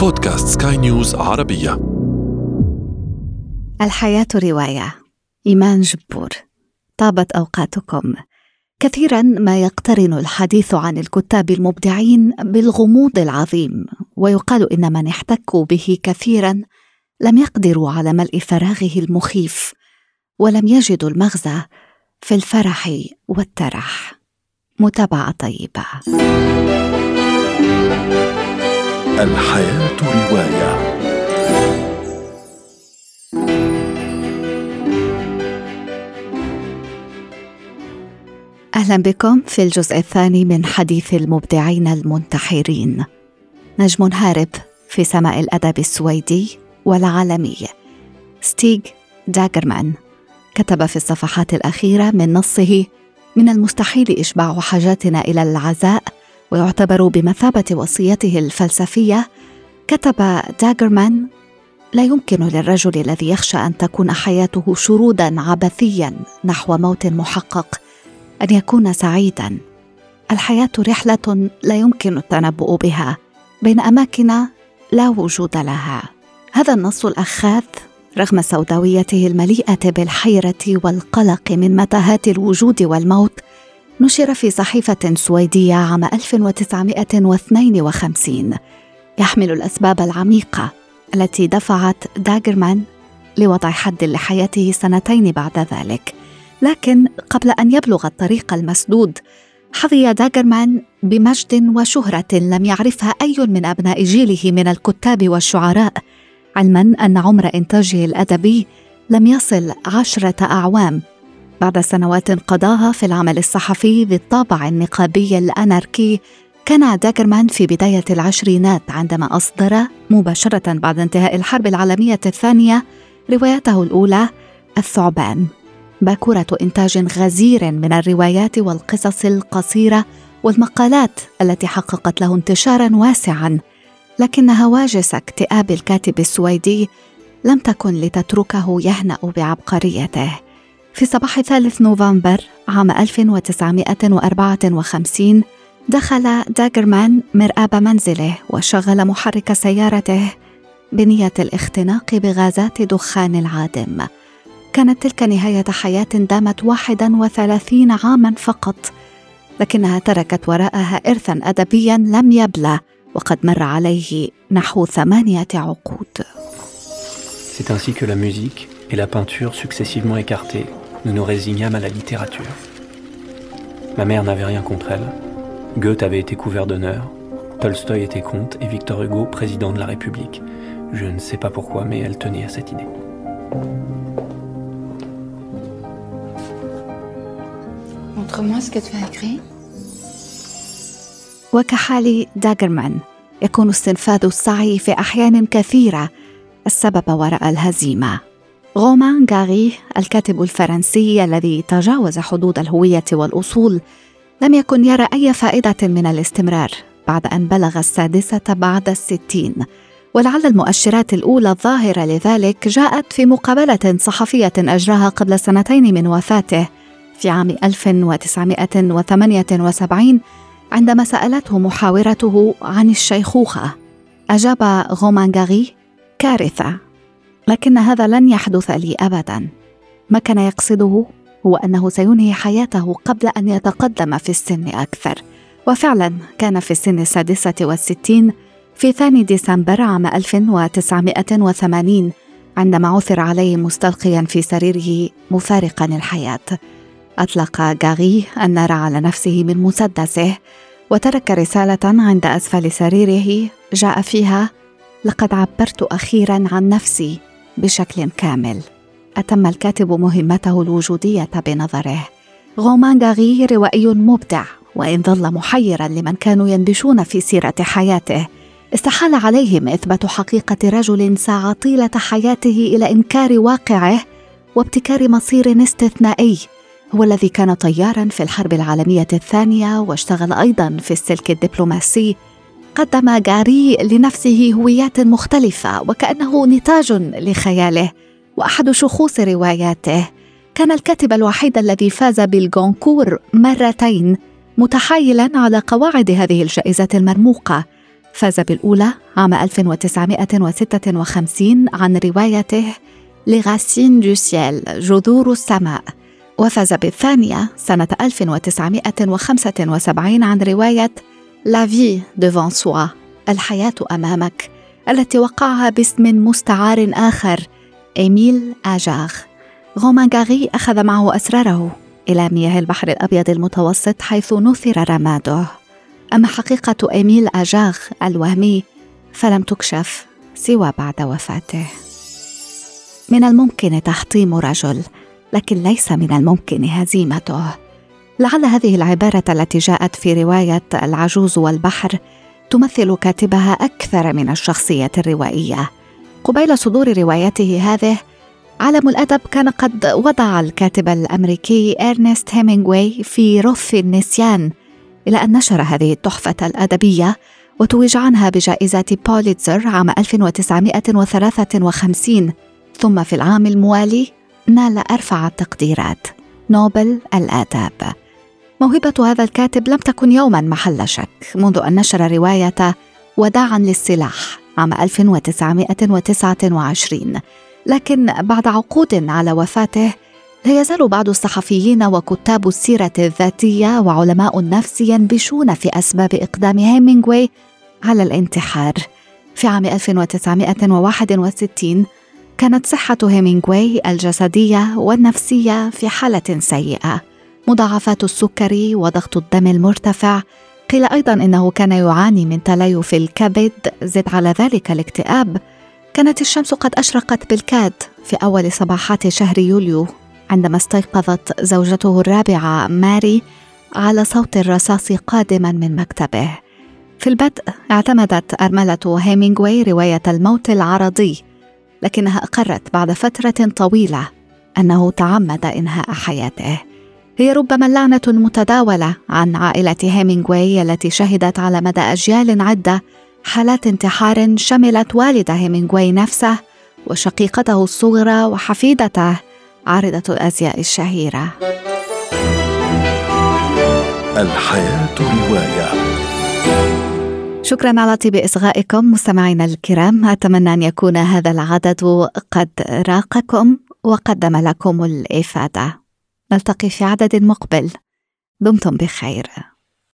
بودكاست سكاي نيوز عربية. الحياة رواية. إيمان جبور. طابت أوقاتكم. كثيرا ما يقترن الحديث عن الكتاب المبدعين بالغموض العظيم ويقال إن من احتكوا به كثيرا لم يقدروا على ملء فراغه المخيف ولم يجدوا المغزى في الفرح والترح. متابعة طيبة. الحياة رواية. أهلا بكم في الجزء الثاني من حديث المبدعين المنتحرين. نجم هارب في سماء الأدب السويدي والعالمي. ستيغ داغرمان كتب في الصفحات الأخيرة من نصه من المستحيل إشباع حاجاتنا إلى العزاء ويعتبر بمثابة وصيته الفلسفية كتب داغرمان لا يمكن للرجل الذي يخشى أن تكون حياته شرودا عبثيا نحو موت محقق أن يكون سعيدا. الحياة رحلة لا يمكن التنبؤ بها بين أماكن لا وجود لها. هذا النص الأخاذ رغم سوداويته المليئة بالحيرة والقلق من متاهات الوجود والموت نشر في صحيفة سويدية عام 1952 يحمل الأسباب العميقة التي دفعت داغرمان لوضع حد لحياته سنتين بعد ذلك. لكن قبل أن يبلغ الطريق المسدود حظي داغرمان بمجد وشهرة لم يعرفها أي من أبناء جيله من الكتاب والشعراء علما أن عمر إنتاجه الأدبي لم يصل عشرة أعوام. بعد سنوات قضاها في العمل الصحفي بالطابع النقابي الأناركي كان داغرمان في بداية العشرينات عندما أصدر مباشرة بعد انتهاء الحرب العالمية الثانية روايته الأولى الثعبان. باكورة إنتاج غزير من الروايات والقصص القصيرة والمقالات التي حققت له انتشارا واسعا لكن هواجس اكتئاب الكاتب السويدي لم تكن لتتركه يهنأ بعبقريته. في صباح ثالث نوفمبر عام 1954 دخل داغرمان مرآب منزله وشغل محرك سيارته بنية الاختناق بغازات دخان العادم. كانت تلك نهاية حياة دامت واحدا وثلاثين عاما فقط لكنها تركت وراءها إرثا أدبيا لم يبلى وقد مر عليه نحو ثمانية عقود. C'est ainsi que la musique et la peinture successivement écartées, nous nous résignâmes à la littérature. Ma mère n'avait rien contre elle. Goethe avait été couvert d'honneur, Tolstoï était comte et Victor Hugo président de la République. Je ne sais pas pourquoi, mais elle tenait à cette idée. Montre-moi ce que tu as écrit. وكحال داغرمان يكون استنفاذ السعي في احيان كثيره السبب وراء الهزيمه غومان غاري الكاتب الفرنسي الذي تجاوز حدود الهوية والأصول لم يكن يرى أي فائدة من الاستمرار بعد أن بلغ السادسة بعد الستين. ولعل المؤشرات الأولى الظاهرة لذلك جاءت في مقابلة صحفية أجراها قبل سنتين من وفاته في عام 1978 عندما سألته محاورته عن الشيخوخة. أجاب غومانغاري كارثة. لكن هذا لن يحدث لي أبدا. ما كان يقصده هو أنه سينهي حياته قبل أن يتقدم في السن أكثر. وفعلا كان في السن السادسة والستين في ثاني ديسمبر عام 1980 عندما عثر عليه مستلقيا في سريره مفارقا الحياة. أطلق غاغي النار على نفسه من مسدسه وترك رسالة عند أسفل سريره جاء فيها لقد عبرت أخيرا عن نفسي. بشكل كامل. أتم الكاتب مهمته الوجودية بنظره. غومان غاغي روائي مبدع وإن ظل محيرا لمن كانوا يندشون في سيرة حياته استحال عليهم إثبات حقيقة رجل سعى طيلة حياته إلى إنكار واقعه وابتكار مصير استثنائي. هو الذي كان طيارا في الحرب العالمية الثانية واشتغل أيضا في السلك الدبلوماسي قدم جاري لنفسه هويات مختلفة وكأنه نتاج لخياله وأحد شخوص رواياته. كان الكاتب الوحيد الذي فاز بالجونكور مرتين متحايلا على قواعد هذه الجائزة المرموقة. فاز بالأولى عام 1956 عن روايته Les Racines du ciel جذور السماء وفاز بالثانية سنة 1975 عن رواية La Vie devant soi الحياة أمامك التي وقعها باسم مستعار آخر إيميل آجاغ. غومانغاري أخذ معه أسراره إلى مياه البحر الأبيض المتوسط حيث نثر رماده. أما حقيقة إيميل آجاغ الوهمي فلم تكشف سوى بعد وفاته. من الممكن تحطيم رجل لكن ليس من الممكن هزيمته. لعل هذه العبارة التي جاءت في رواية العجوز والبحر تمثل كاتبها أكثر من الشخصية الروائية. قبيل صدور روايته هذه عالم الأدب كان قد وضع الكاتب الأمريكي إرنست هيمينغوي في رف النسيان إلى أن نشر هذه التحفة الأدبية وتوج عنها بجائزة بوليتزر عام 1953 ثم في العام الموالي نال أرفع التقديرات. نوبل الآداب. موهبة هذا الكاتب لم تكن يوما محل شك منذ أن نشر رواية وداعا للسلاح عام 1929 لكن بعد عقود على وفاته لا يزال بعض الصحفيين وكتاب السيرة الذاتية وعلماء النفس ينبشون في أسباب إقدام هيمينغوي على الانتحار. في عام 1961 كانت صحة هيمينغوي الجسدية والنفسية في حالة سيئة. مضاعفات السكري وضغط الدم المرتفع. قيل أيضا إنه كان يعاني من تليف الكبد زد على ذلك الاكتئاب. كانت الشمس قد أشرقت بالكاد في أول صباحات شهر يوليو عندما استيقظت زوجته الرابعة ماري على صوت الرصاص قادما من مكتبه. في البدء اعتمدت أرملة هيمينغوي رواية الموت العرضي لكنها أقرت بعد فترة طويلة أنه تعمد إنهاء حياته. هي ربما اللعنه المتداوله عن عائلة هيمينغوي التي شهدت على مدى أجيال عدة حالات انتحار شملت والد هيمينغوي نفسه وشقيقته الصغرى وحفيدته عارضة الأزياء الشهيرة. الحياة رواية. شكرا على طيب إصغائكم مستمعينا الكرام. أتمنى أن يكون هذا العدد قد راقكم وقدم لكم الإفادة. نلتقي في عدد مقبل. دمتم بخير.